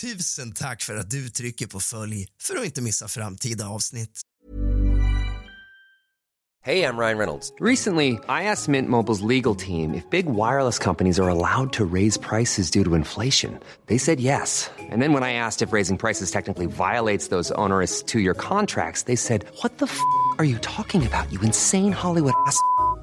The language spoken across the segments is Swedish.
Tusen tack för att du trycker på följ för att inte missa framtida avsnitt. Hej, jag Ryan Reynolds. Recently, I asked Mint Mobile's legal team if big wireless companies are allowed to raise prices due to inflation. They said yes. And then when I asked if raising prices technically violates those onerous two-year contracts, they said, "What the f*** are you talking about? You insane Hollywood ass."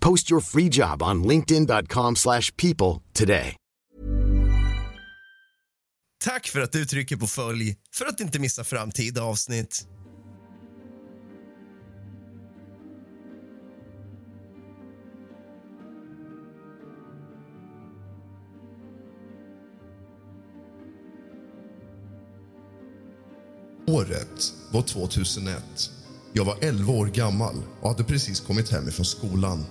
Post your free job on linkedin.com/people slash people today. Tack för att du trycker på följ för att inte missa framtida avsnitt. Året var 2001. Jag var 11 år gammal och hade precis kommit hem från skolan.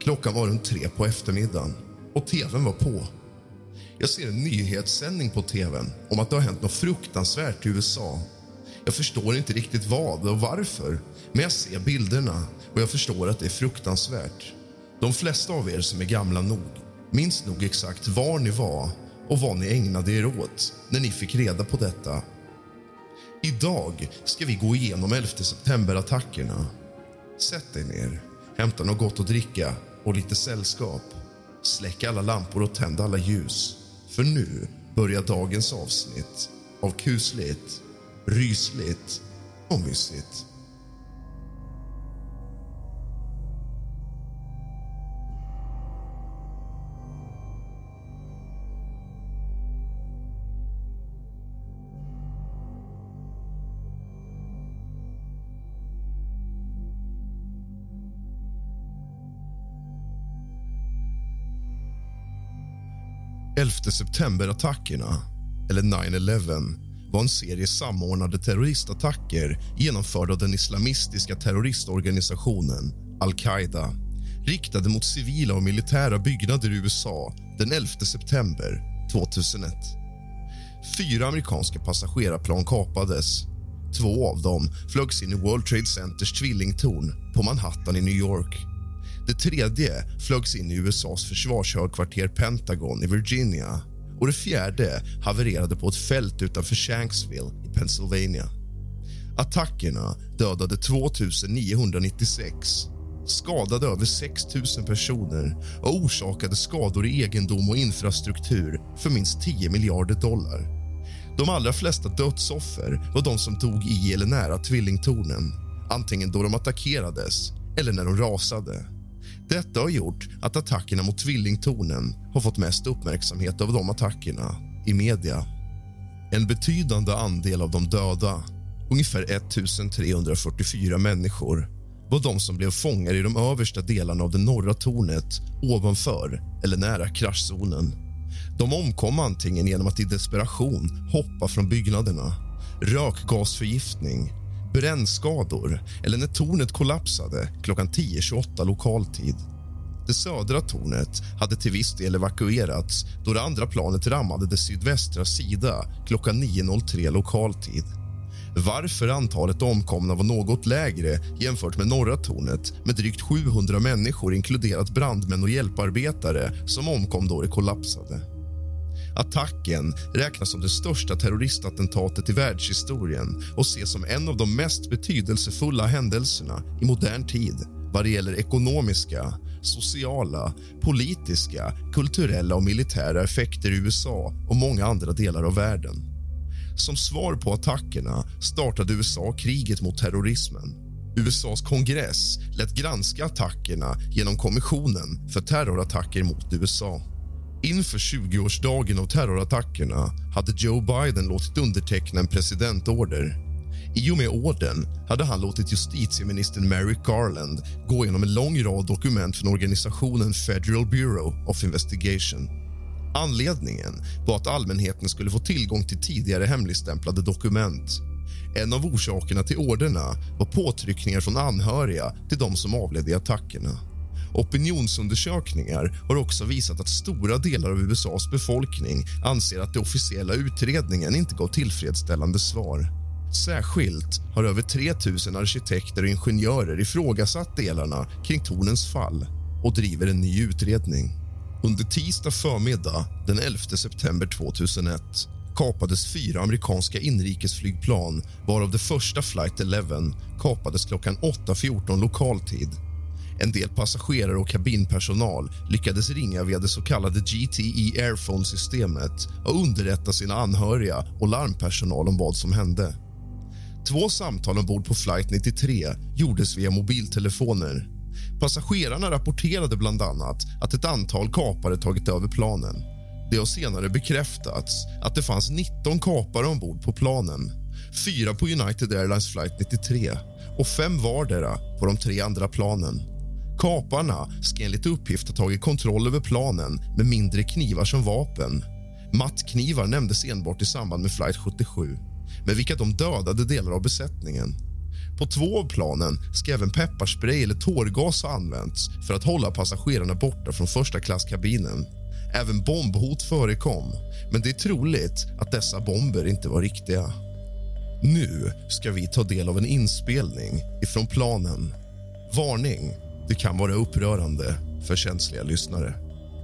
Klockan var runt tre på eftermiddagen och tvn var på. Jag ser en nyhetssändning på tvn om att det har hänt något fruktansvärt i USA. Jag förstår inte riktigt vad och varför, men jag ser bilderna och jag förstår att det är fruktansvärt. De flesta av er som är gamla nog minns nog exakt var ni var och vad ni ägnade er åt när ni fick reda på detta. Idag ska vi gå igenom 11 september-attackerna. Sätt dig ner, hämta något gott att dricka och lite sällskap. Släck alla lampor och tänd alla ljus. För nu börjar dagens avsnitt av kusligt, rysligt och mysigt. Elfte september-attackerna, eller 9-11 var en serie samordnade terroristattacker genomförda av den islamistiska terroristorganisationen al-Qaida riktade mot civila och militära byggnader i USA den 11 september 2001. Fyra amerikanska passagerarplan kapades. Två av dem flögs in i World Trade Centers tvillingtorn på Manhattan i New York. Det tredje flögs in i USAs försvarshögkvarter Pentagon i Virginia och det fjärde havererade på ett fält utanför Shanksville i Pennsylvania. Attackerna dödade 2 996 skadade över 6 000 personer och orsakade skador i egendom och infrastruktur för minst 10 miljarder dollar. De allra flesta dödsoffer var de som dog i eller nära tvillingtornen antingen då de attackerades eller när de rasade. Detta har gjort att attackerna mot tvillingtornen har fått mest uppmärksamhet av de attackerna i media. En betydande andel av de döda, ungefär 1344 människor var de som blev fångar i de översta delarna av det norra tornet ovanför eller nära kraschzonen. De omkom antingen genom att i desperation hoppa från byggnaderna rökgasförgiftning, brännskador eller när tornet kollapsade klockan 10.28 lokal tid. Det södra tornet hade till viss del evakuerats då det andra planet rammade dess sydvästra sida klockan 9.03 lokal tid. Varför antalet omkomna var något lägre jämfört med norra tornet med drygt 700 människor inkluderat brandmän och hjälparbetare som omkom då det kollapsade. Attacken räknas som det största terroristattentatet i världshistorien och ses som en av de mest betydelsefulla händelserna i modern tid vad det gäller ekonomiska, sociala, politiska, kulturella och militära effekter i USA och många andra delar av världen. Som svar på attackerna startade USA kriget mot terrorismen. USAs kongress lät granska attackerna genom Kommissionen för terrorattacker mot USA. Inför 20-årsdagen av terrorattackerna hade Joe Biden låtit underteckna en presidentorder. I och med orden hade han låtit justitieministern Merrick Garland gå igenom en lång rad dokument från organisationen Federal Bureau of Investigation. Anledningen var att allmänheten skulle få tillgång till tidigare hemligstämplade dokument. En av orsakerna till orderna var påtryckningar från anhöriga till de som avled i attackerna. Opinionsundersökningar har också visat att stora delar av USAs befolkning anser att den officiella utredningen inte gav tillfredsställande svar. Särskilt har över 3 000 arkitekter och ingenjörer ifrågasatt delarna kring tornens fall och driver en ny utredning. Under tisdag förmiddag den 11 september 2001 kapades fyra amerikanska inrikesflygplan varav det första Flight 11 kapades klockan 8.14 lokal tid. En del passagerare och kabinpersonal lyckades ringa via det så kallade GTE Airphone-systemet och underrätta sina anhöriga och larmpersonal om vad som hände. Två samtal ombord på flight 93 gjordes via mobiltelefoner. Passagerarna rapporterade bland annat att ett antal kapare tagit över planen. Det har senare bekräftats att det fanns 19 kapare ombord på planen. Fyra på United Airlines flight 93 och fem vardera på de tre andra planen. Kaparna ska enligt uppgift ha tagit kontroll över planen med mindre knivar som vapen. Mattknivar nämndes enbart i samband med flight 77 med vilka de dödade delar av besättningen. På två av planen ska även pepparspray eller tårgas ha använts för att hålla passagerarna borta från första klasskabinen. Även bombhot förekom, men det är troligt att dessa bomber inte var riktiga. Nu ska vi ta del av en inspelning ifrån planen. Varning! Det kan vara upprörande för känsliga lyssnare.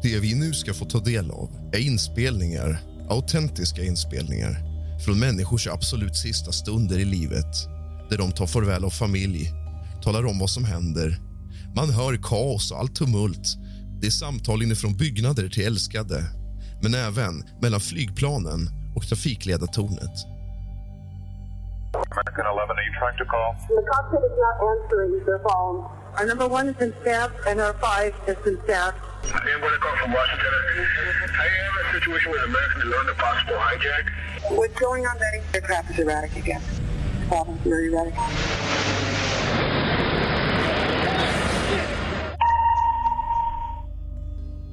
Det vi nu ska få ta del av är inspelningar, autentiska inspelningar från människors absolut sista stunder i livet där de tar farväl av familj, talar om vad som händer. Man hör kaos och allt tumult. Det är samtal inifrån byggnader till älskade men även mellan flygplanen och trafikledartornet. American 11, are you trying to call? The cockpit is not answering their phone. Our number one is in staff, and our five is in staff. I am what I call from Washington. I am in a situation with Americans who learned a possible hijack. What's going on? That aircraft is erratic again. Problem very erratic.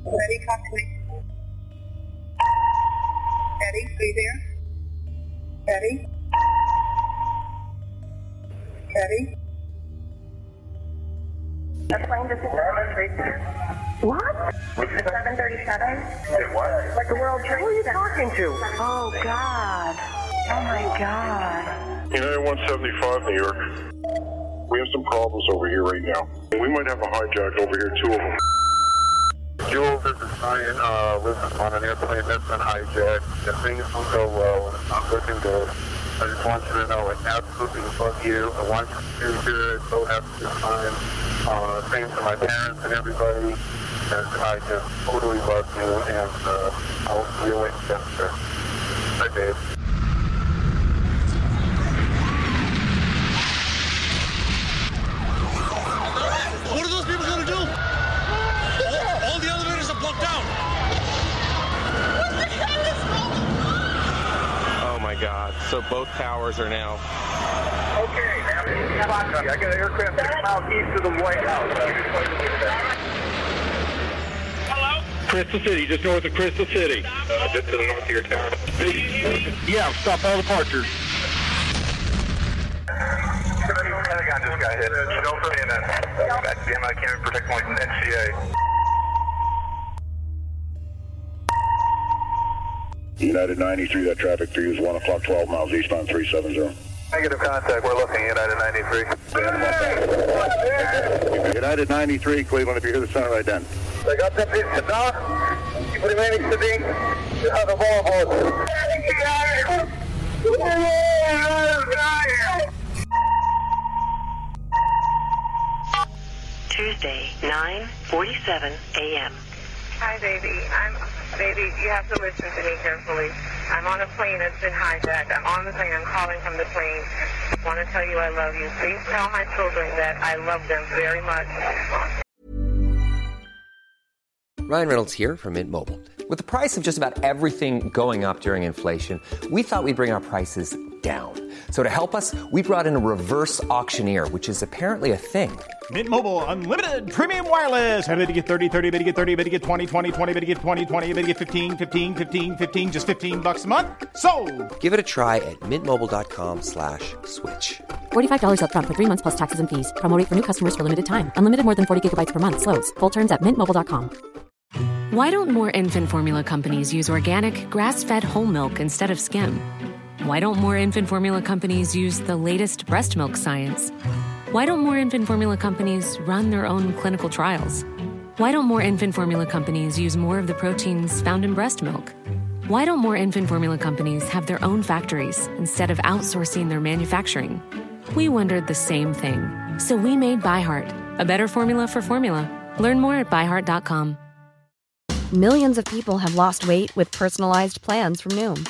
Ready, talk to me. Eddie, are you there? Eddie? Eddie? A plane just World Trade Center. What? The 737. Say what? Like the World Trade Who are you talking to? Oh, God. Oh, my God. United 175, New York. We have some problems over here right now. We might have a hijack over here, two of them. Joel, this is Ryan. Uh, listen, on an airplane that's been hijacked. The things don't go well, and it's not looking good. I just want you to know I absolutely love you. I want you to do good. So have a good time. Uh, same to my parents and everybody. And I just totally love you, and uh, I'll see you later. Bye, babe. What are those people going to do? All, all the elevators are blocked out. Oh my god. So both towers are now. Okay, I got an aircraft six miles east of the White House. Hello? Crystal City, just north of Crystal City. Uh, just to the north of your town. Yeah, stop all departures. I got this guy hit. No for CNN. That's the I can't protect my NCA. United 93, that traffic for you is 1 o'clock, 12 miles eastbound 370. Negative contact. We're looking at United 93. United 93, Cleveland, if you hear the sound right then. I got that piece of dog. Keep remaining sitting. You have a ball boat. Tuesday, 9:47 a.m. Hi, baby. I'm baby. You have to listen to me carefully. I'm on a plane that's been hijacked. I'm on the plane. I'm calling from the plane. I want to tell you I love you. Please tell my children that I love them very much. Ryan Reynolds here from Mint Mobile. With the price of just about everything going up during inflation, we thought we'd bring our prices down. So to help us, we brought in a reverse auctioneer, which is apparently a thing. Mint Mobile unlimited premium wireless. Ready to get 30, 30, bit to get 30, bit to get 20, 20, 20, bit to get 20, 20, bit to get 15, 15, 15, 15 just 15 bucks a month. So, Give it a try at mintmobile.com slash switch. $45 upfront for three months plus taxes and fees. Promo for new customers for limited time. Unlimited more than 40 gigabytes per month. Slows. Full terms at mintmobile.com. Why don't more infant formula companies use organic, grass fed whole milk instead of skim? Why don't more infant formula companies use the latest breast milk science? Why don't more infant formula companies run their own clinical trials? Why don't more infant formula companies use more of the proteins found in breast milk? Why don't more infant formula companies have their own factories instead of outsourcing their manufacturing? We wondered the same thing. So we made ByHeart, a better formula for formula. Learn more at byheart.com. Millions of people have lost weight with personalized plans from Noom,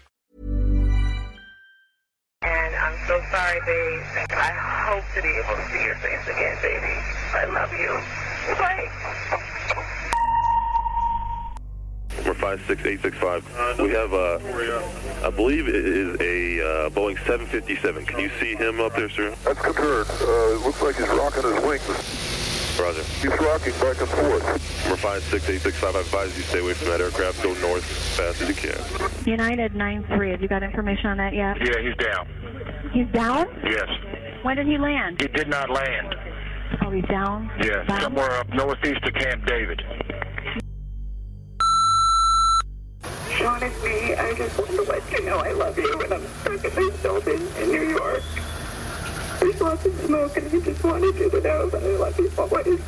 Sorry, babe. I hope to be able to see your face again, baby. I love you. Bye. We're 56865. We have, uh, I believe it is a uh, Boeing 757. Can you see him up there, sir? That's confirmed. Uh, it looks like he's rocking his wings. Roger. He's rocking back and forth. We're 56865. I advise you stay away from that aircraft. Go north as fast as you can. United 9-3, have you got information on that yet? Yeah, he's down. He's down? Yes. When did he land? He did not land. Oh, he's down? Yeah, Down? somewhere up northeast of Camp David. Sean, it's me. I just want to let you know I love you, and I'm stuck in this building in New York. There's lots of smoke, and I just wanted you to know that I love you always.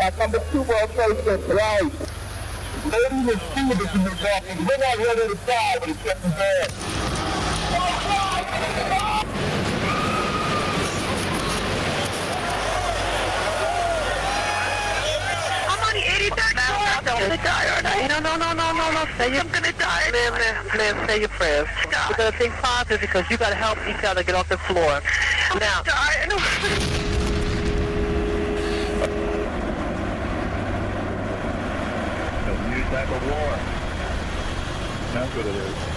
At number two World Trade Center, right. Lady and stewardess in the office. We're not ready to fly, but it's getting bad. I'm on the 83rd floor. I'm gonna die, aren't I? No, no, no, no, no, no. Say I'm gonna die. Man, man, man, say your prayers. We're gonna think positive because you gotta help each other get off the floor. I'm now. New type of war. That's what it is.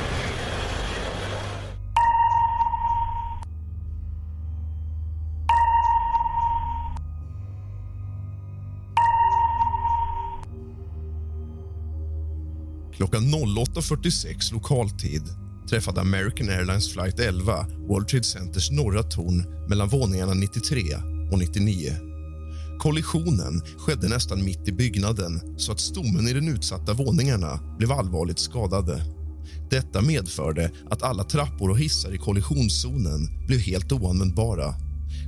Klockan 08.46 lokaltid träffade American Airlines flight 11 World Trade Centers norra torn mellan våningarna 93 och 99. Kollisionen skedde nästan mitt i byggnaden så att stommen i de utsatta våningarna blev allvarligt skadade. Detta medförde att alla trappor och hissar i kollisionszonen blev helt oanvändbara.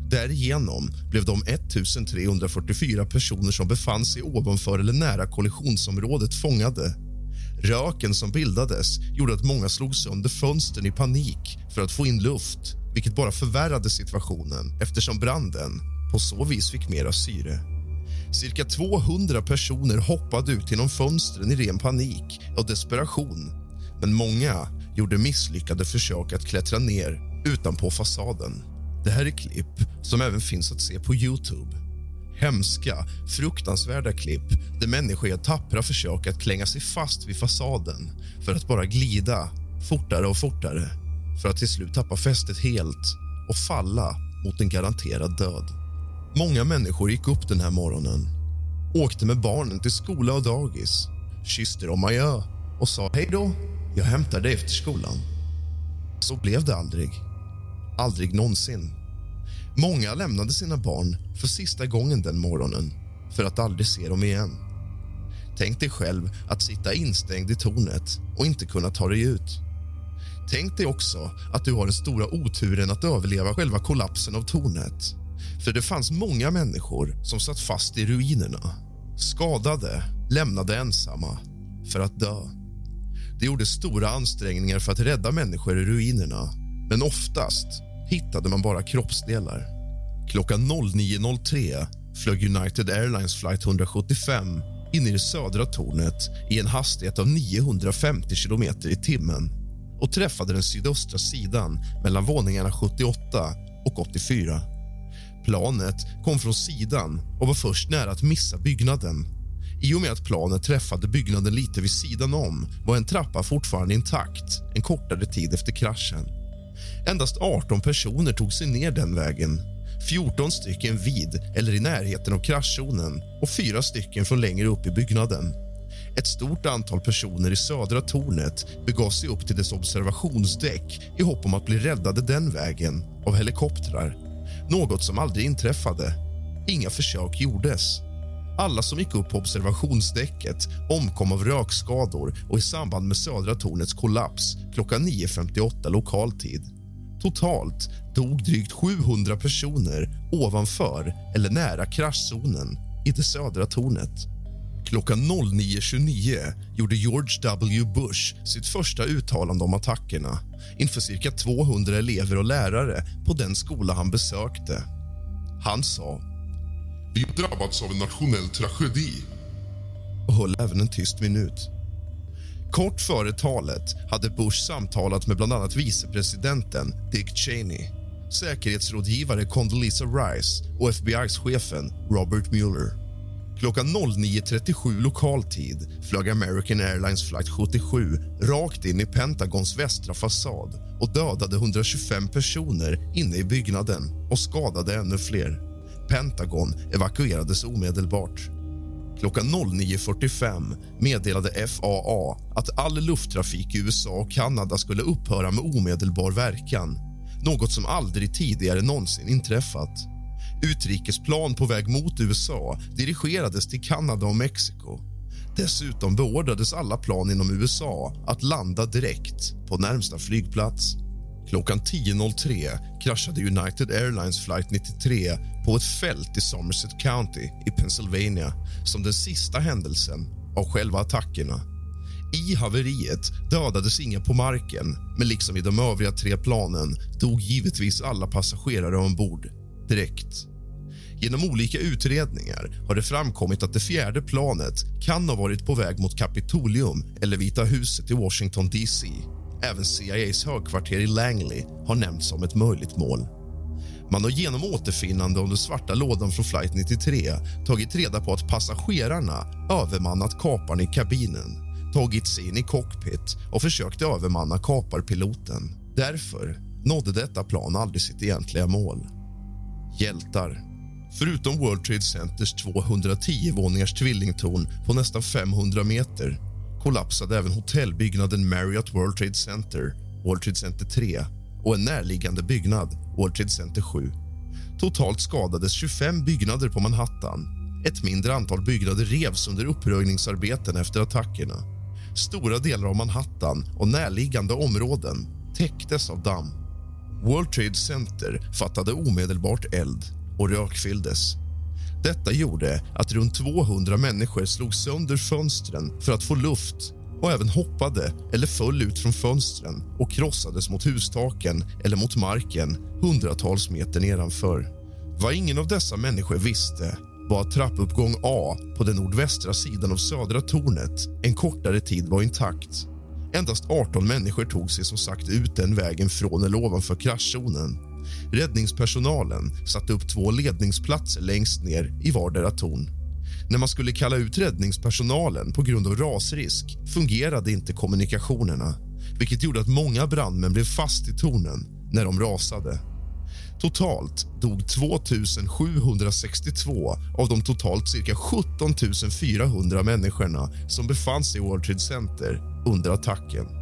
Därigenom blev de 1344 personer som befann sig ovanför eller nära kollisionsområdet fångade. Röken som bildades gjorde att många slog sönder fönstren i panik för att få in luft vilket bara förvärrade situationen eftersom branden på så vis fick mera syre. Cirka 200 personer hoppade ut genom fönstren i ren panik och desperation men många gjorde misslyckade försök att klättra ner utanpå fasaden. Det här är klipp som även finns att se på Youtube. Hemska, fruktansvärda klipp där människor gör tappra försök att klänga sig fast vid fasaden för att bara glida fortare och fortare för att till slut tappa fästet helt och falla mot en garanterad död. Många människor gick upp den här morgonen åkte med barnen till skola och dagis kysste dem adjö och sa hej då, jag hämtar dig efter skolan. Så blev det aldrig. Aldrig någonsin. Många lämnade sina barn för sista gången den morgonen för att aldrig se dem igen. Tänk dig själv att sitta instängd i tornet och inte kunna ta dig ut. Tänk dig också att du har den stora oturen att överleva själva kollapsen av tornet. För det fanns många människor som satt fast i ruinerna skadade, lämnade ensamma för att dö. Det gjorde stora ansträngningar för att rädda människor i ruinerna men oftast hittade man bara kroppsdelar. Klockan 09.03 flög United Airlines flight 175 in i det södra tornet i en hastighet av 950 km i timmen och träffade den sydöstra sidan mellan våningarna 78 och 84. Planet kom från sidan och var först nära att missa byggnaden. I och med att planet träffade byggnaden lite vid sidan om var en trappa fortfarande intakt en kortare tid efter kraschen. Endast 18 personer tog sig ner den vägen. 14 stycken vid eller i närheten av kraschzonen och fyra stycken från längre upp i byggnaden. Ett stort antal personer i södra tornet begav sig upp till dess observationsdäck i hopp om att bli räddade den vägen av helikoptrar. Något som aldrig inträffade. Inga försök gjordes. Alla som gick upp på observationsdäcket omkom av rökskador och i samband med södra tornets kollaps klockan 9.58 lokal tid. Totalt dog drygt 700 personer ovanför eller nära kraschzonen i det södra tornet. Klockan 09.29 gjorde George W. Bush sitt första uttalande om attackerna inför cirka 200 elever och lärare på den skola han besökte. Han sa... Vi har drabbats av en nationell tragedi. Och höll även en tyst minut. Kort före talet hade Bush samtalat med bland annat vicepresidenten Dick Cheney säkerhetsrådgivare Condoleezza Rice och FBI-chefen Robert Mueller. Klockan 09.37 lokal tid flög American Airlines flight 77 rakt in i Pentagons västra fasad och dödade 125 personer inne i byggnaden och skadade ännu fler. Pentagon evakuerades omedelbart. Klockan 09.45 meddelade FAA att all lufttrafik i USA och Kanada skulle upphöra med omedelbar verkan något som aldrig tidigare någonsin inträffat. Utrikesplan på väg mot USA dirigerades till Kanada och Mexiko. Dessutom beordrades alla plan inom USA att landa direkt på närmsta flygplats. Klockan 10.03 kraschade United Airlines flight 93 på ett fält i Somerset County i Pennsylvania som den sista händelsen av själva attackerna. I haveriet dödades inga på marken men liksom i de övriga tre planen dog givetvis alla passagerare ombord direkt. Genom olika utredningar har det framkommit att det fjärde planet kan ha varit på väg mot Kapitolium eller Vita huset i Washington DC. Även CIAs högkvarter i Langley har nämnts som ett möjligt mål. Man har genom återfinnande av den svarta lådan från flight 93 tagit reda på att passagerarna övermannat kaparen i kabinen tagit sig in i cockpit och försökt övermanna kaparpiloten. Därför nådde detta plan aldrig sitt egentliga mål. Hjältar. Förutom World Trade Centers 210 våningars tvillingtorn på nästan 500 meter kollapsade även hotellbyggnaden Marriott World Trade Center, World Trade Center 3 och en närliggande byggnad, World Trade Center 7. Totalt skadades 25 byggnader på Manhattan. Ett mindre antal byggnader revs under uppröjningsarbeten efter attackerna. Stora delar av Manhattan och närliggande områden täcktes av damm. World Trade Center fattade omedelbart eld och rökfylldes. Detta gjorde att runt 200 människor slog sönder fönstren för att få luft och även hoppade eller föll ut från fönstren och krossades mot hustaken eller mot marken hundratals meter nedanför. Vad ingen av dessa människor visste var att trappuppgång A på den nordvästra sidan av södra tornet en kortare tid var intakt. Endast 18 människor tog sig som sagt ut den vägen från eller ovanför kraschzonen. Räddningspersonalen satte upp två ledningsplatser längst ner i vardera torn. När man skulle kalla ut räddningspersonalen på grund av rasrisk fungerade inte kommunikationerna vilket gjorde att många brandmän blev fast i tornen när de rasade. Totalt dog 2 762 av de totalt cirka 17 400 människorna som befann sig i World Trade Center under attacken.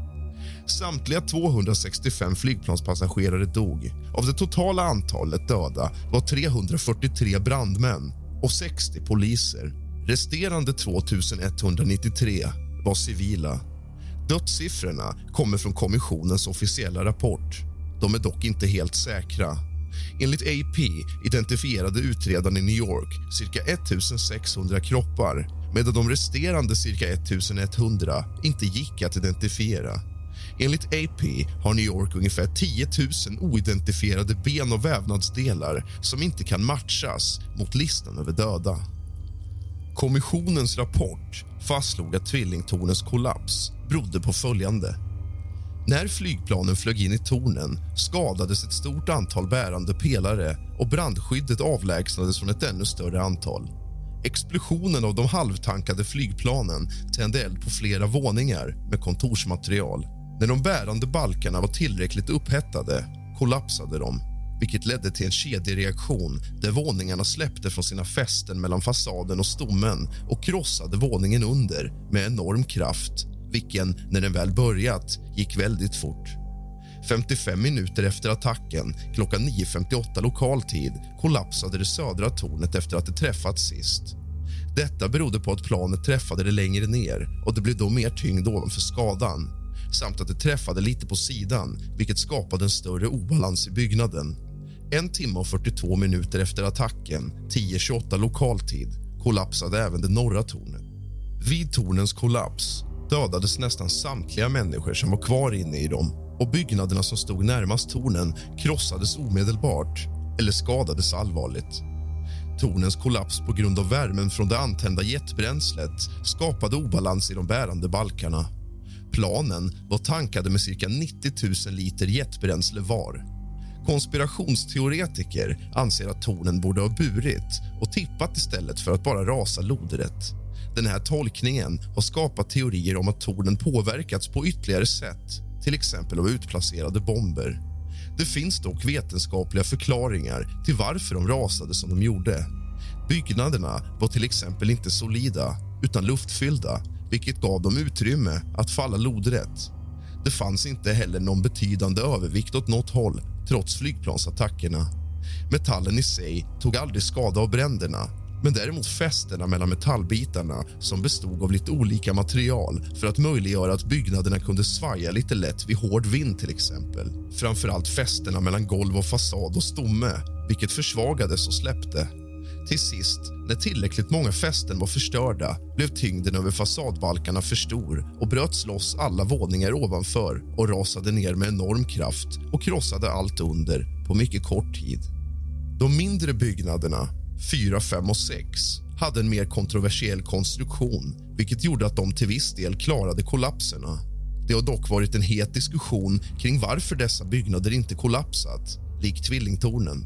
Samtliga 265 flygplanspassagerare dog. Av det totala antalet döda var 343 brandmän och 60 poliser. Resterande 2 193 var civila. Dödssiffrorna kommer från kommissionens officiella rapport. De är dock inte helt säkra. Enligt AP identifierade utredaren i New York cirka 1600 kroppar medan de resterande cirka 1100 inte gick att identifiera. Enligt AP har New York ungefär 10 000 oidentifierade ben och vävnadsdelar som inte kan matchas mot listan över döda. Kommissionens rapport fastslog att tvillingtornens kollaps berodde på följande. När flygplanen flög in i tornen skadades ett stort antal bärande pelare och brandskyddet avlägsnades från ett ännu större antal. Explosionen av de halvtankade flygplanen tände eld på flera våningar med kontorsmaterial. När de bärande balkarna var tillräckligt upphettade kollapsade de vilket ledde till en kedjereaktion där våningarna släppte från sina fästen mellan fasaden och stommen och krossade våningen under med enorm kraft vilken, när den väl börjat, gick väldigt fort. 55 minuter efter attacken, klockan 9.58 lokal tid kollapsade det södra tornet efter att det träffats sist. Detta berodde på att planet träffade det längre ner och det blev då mer tyngd ovanför skadan samt att det träffade lite på sidan vilket skapade en större obalans i byggnaden. En timme och 42 minuter efter attacken, 10.28 lokal tid kollapsade även det norra tornet. Vid tornens kollaps dödades nästan samtliga människor som var kvar inne i dem och byggnaderna som stod närmast tornen krossades omedelbart eller skadades allvarligt. Tornens kollaps på grund av värmen från det antända jetbränslet skapade obalans i de bärande balkarna. Planen var tankade med cirka 90 000 liter jetbränsle var. Konspirationsteoretiker anser att tornen borde ha burit och tippat istället för att bara rasa lodrätt. Den här tolkningen har skapat teorier om att tornen påverkats på ytterligare sätt till exempel av utplacerade bomber. Det finns dock vetenskapliga förklaringar till varför de rasade som de gjorde. Byggnaderna var till exempel inte solida, utan luftfyllda vilket gav dem utrymme att falla lodrätt. Det fanns inte heller någon betydande övervikt åt något håll trots flygplansattackerna. Metallen i sig tog aldrig skada av bränderna men däremot fästena mellan metallbitarna som bestod av lite olika material för att möjliggöra att byggnaderna kunde svaja lite lätt vid hård vind till exempel. Framförallt fästena mellan golv och fasad och stomme, vilket försvagades och släppte. Till sist, när tillräckligt många fästen var förstörda blev tyngden över fasadbalkarna för stor och bröts loss alla våningar ovanför och rasade ner med enorm kraft och krossade allt under på mycket kort tid. De mindre byggnaderna 4, 5 och 6 hade en mer kontroversiell konstruktion vilket gjorde att de till viss del klarade kollapserna. Det har dock varit en het diskussion kring varför dessa byggnader inte kollapsat, likt tvillingtornen.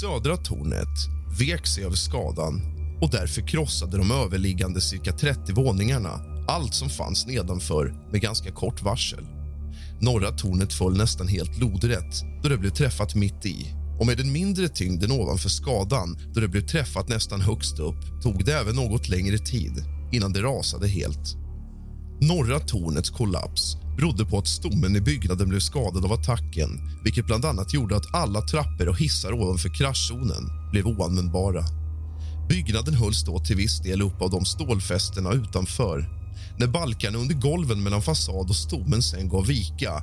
Södra tornet vek sig över skadan och därför krossade de överliggande cirka 30 våningarna allt som fanns nedanför med ganska kort varsel. Norra tornet föll nästan helt lodrätt då det blev träffat mitt i och med den mindre tyngden ovanför skadan då det blev träffat nästan högst upp tog det även något längre tid innan det rasade helt. Norra tornets kollaps berodde på att stommen i byggnaden blev skadad av attacken vilket bland annat gjorde att alla trappor och hissar ovanför kraschzonen blev oanvändbara. Byggnaden hölls då till viss del upp av de stålfästena utanför. När balkarna under golven mellan fasad och stommen sen gav vika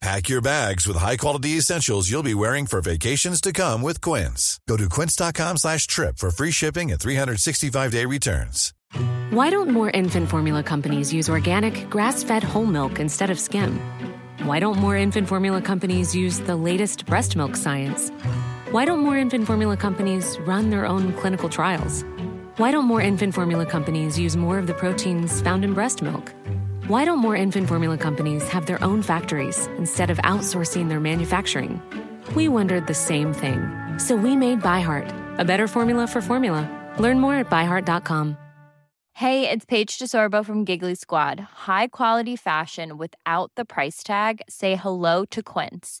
Pack your bags with high-quality essentials you'll be wearing for vacations to come with Quince. Go to quince.com slash trip for free shipping and 365-day returns. Why don't more infant formula companies use organic, grass fed whole milk instead of skim? Why don't more infant formula companies use the latest breast milk science? Why don't more infant formula companies run their own clinical trials? Why don't more infant formula companies use more of the proteins found in breast milk? Why don't more infant formula companies have their own factories instead of outsourcing their manufacturing? We wondered the same thing. So we made ByHeart, a better formula for formula. Learn more at byheart.com. Hey, it's Paige DeSorbo from Giggly Squad. High quality fashion without the price tag. Say hello to Quince.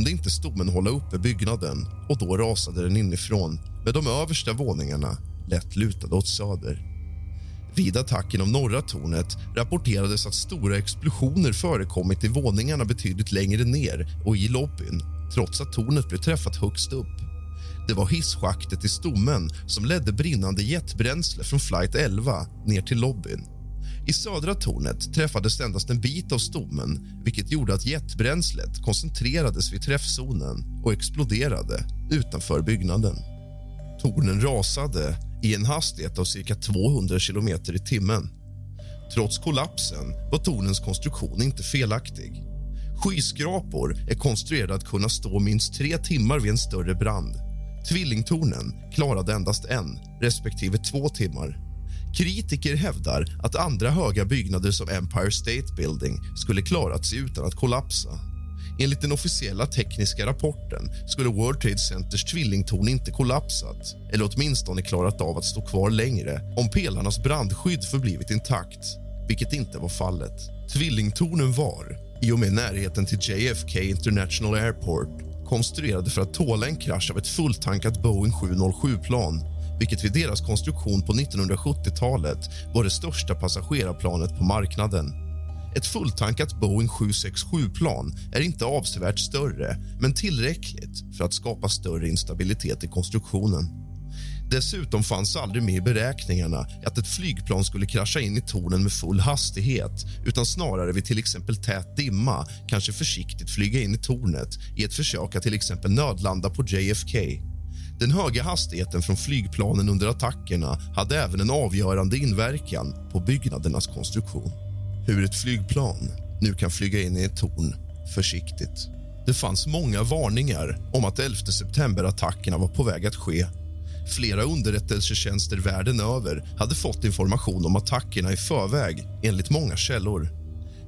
Kunde inte stommen hålla uppe byggnaden och då rasade den inifrån med de översta våningarna lätt lutade åt söder. Vid attacken av norra tornet rapporterades att stora explosioner förekommit i våningarna betydligt längre ner och i lobbyn trots att tornet blev träffat högst upp. Det var hisschaktet i stommen som ledde brinnande jetbränsle från flight 11 ner till lobbyn. I södra tornet träffades endast en bit av stommen vilket gjorde att jetbränslet koncentrerades vid träffzonen och exploderade utanför byggnaden. Tornen rasade i en hastighet av cirka 200 km i timmen. Trots kollapsen var tornens konstruktion inte felaktig. Skyskrapor är konstruerade att kunna stå minst tre timmar vid en större brand. Tvillingtornen klarade endast en respektive två timmar. Kritiker hävdar att andra höga byggnader som Empire State Building skulle klarat sig utan att kollapsa. Enligt den officiella tekniska rapporten skulle World Trade Centers tvillingtorn inte kollapsat eller åtminstone klarat av att stå kvar längre om pelarnas brandskydd förblivit intakt, vilket inte var fallet. Tvillingtornen var, i och med närheten till JFK International Airport konstruerade för att tåla en krasch av ett fulltankat Boeing 707-plan vilket vid deras konstruktion på 1970-talet var det största passagerarplanet på marknaden. Ett fulltankat Boeing 767-plan är inte avsevärt större men tillräckligt för att skapa större instabilitet i konstruktionen. Dessutom fanns aldrig med i beräkningarna att ett flygplan skulle krascha in i tornen med full hastighet utan snarare vid till exempel tät dimma kanske försiktigt flyga in i tornet i ett försök att till exempel nödlanda på JFK. Den höga hastigheten från flygplanen under attackerna hade även en avgörande inverkan på byggnadernas konstruktion. Hur ett flygplan nu kan flyga in i ett torn försiktigt. Det fanns många varningar om att 11 september-attackerna var på väg att ske. Flera underrättelsetjänster världen över hade fått information om attackerna i förväg, enligt många källor.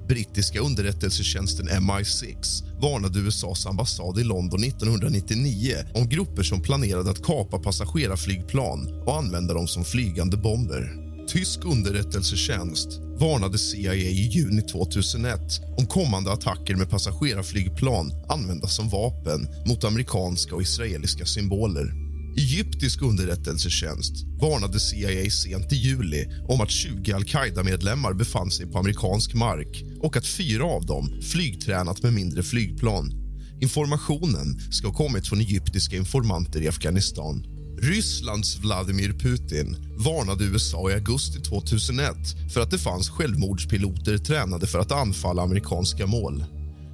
Brittiska underrättelsetjänsten MI6 varnade USAs ambassad i London 1999 om grupper som planerade att kapa passagerarflygplan och använda dem som flygande bomber. Tysk underrättelsetjänst varnade CIA i juni 2001 om kommande attacker med passagerarflygplan använda som vapen mot amerikanska och israeliska symboler. Egyptisk underrättelsetjänst varnade CIA sent i juli om att 20 al-Qaida-medlemmar befann sig på amerikansk mark och att fyra av dem flygtränat med mindre flygplan. Informationen ska ha kommit från egyptiska informanter i Afghanistan. Rysslands Vladimir Putin varnade USA i augusti 2001 för att det fanns självmordspiloter tränade för att anfalla amerikanska mål.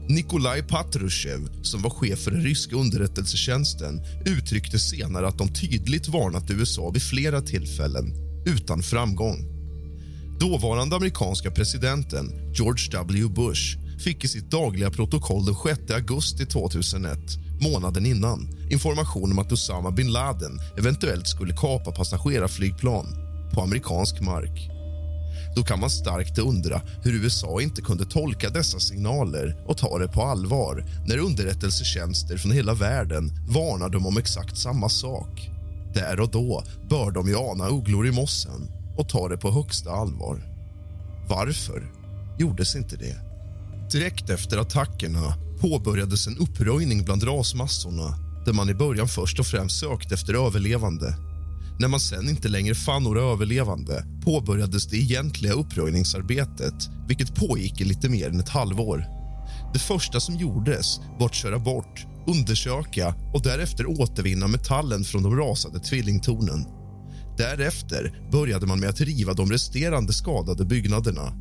Nikolaj Patrushev, som var chef för den ryska underrättelsetjänsten uttryckte senare att de tydligt varnat USA vid flera tillfällen, utan framgång. Dåvarande amerikanska presidenten George W. Bush fick i sitt dagliga protokoll den 6 augusti 2001 månaden innan information om att Osama bin Laden eventuellt skulle kapa passagerarflygplan på amerikansk mark. Då kan man starkt undra hur USA inte kunde tolka dessa signaler och ta det på allvar när underrättelsetjänster från hela världen varnar dem om exakt samma sak. Där och då bör de ju ana ugglor i mossen och ta det på högsta allvar. Varför gjordes inte det? Direkt efter attackerna påbörjades en uppröjning bland rasmassorna där man i början först och främst sökte efter överlevande. När man sen inte längre fann några överlevande påbörjades det egentliga uppröjningsarbetet vilket pågick i lite mer än ett halvår. Det första som gjordes var att köra bort, undersöka och därefter återvinna metallen från de rasade tvillingtornen. Därefter började man med att riva de resterande skadade byggnaderna.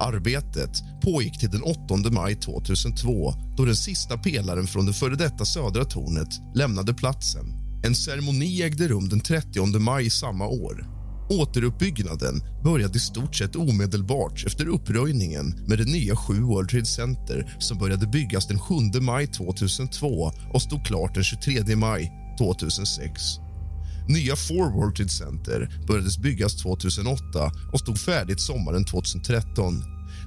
Arbetet pågick till den 8 maj 2002 då den sista pelaren från det före detta södra tornet lämnade platsen. En ceremoni ägde rum den 30 maj samma år. Återuppbyggnaden började i stort sett omedelbart efter uppröjningen med det nya 7 World Trade Center som började byggas den 7 maj 2002 och stod klart den 23 maj 2006. Nya 4 World Trade Center började byggas 2008 och stod färdigt sommaren 2013.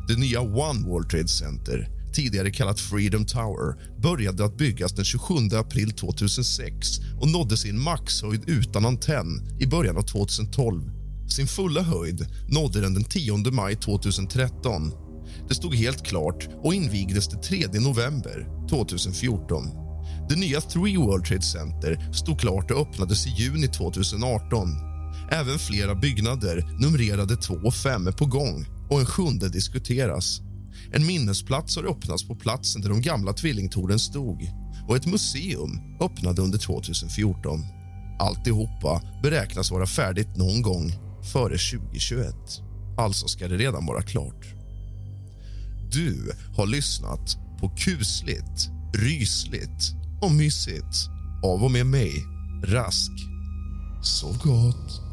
Det nya One World Trade Center, tidigare kallat Freedom Tower började att byggas den 27 april 2006 och nådde sin maxhöjd utan antenn i början av 2012. Sin fulla höjd nådde den den 10 maj 2013. Det stod helt klart och invigdes den 3 november 2014. Det nya Three World Trade Center stod klart och öppnades i juni 2018. Även flera byggnader, numrerade 2 och 5, är på gång och en sjunde diskuteras. En minnesplats har öppnats på platsen där de gamla tvillingtornen stod och ett museum öppnade under 2014. Alltihopa beräknas vara färdigt någon gång före 2021. Alltså ska det redan vara klart. Du har lyssnat på kusligt, rysligt och mysigt av och med mig, Rask. Sov gott.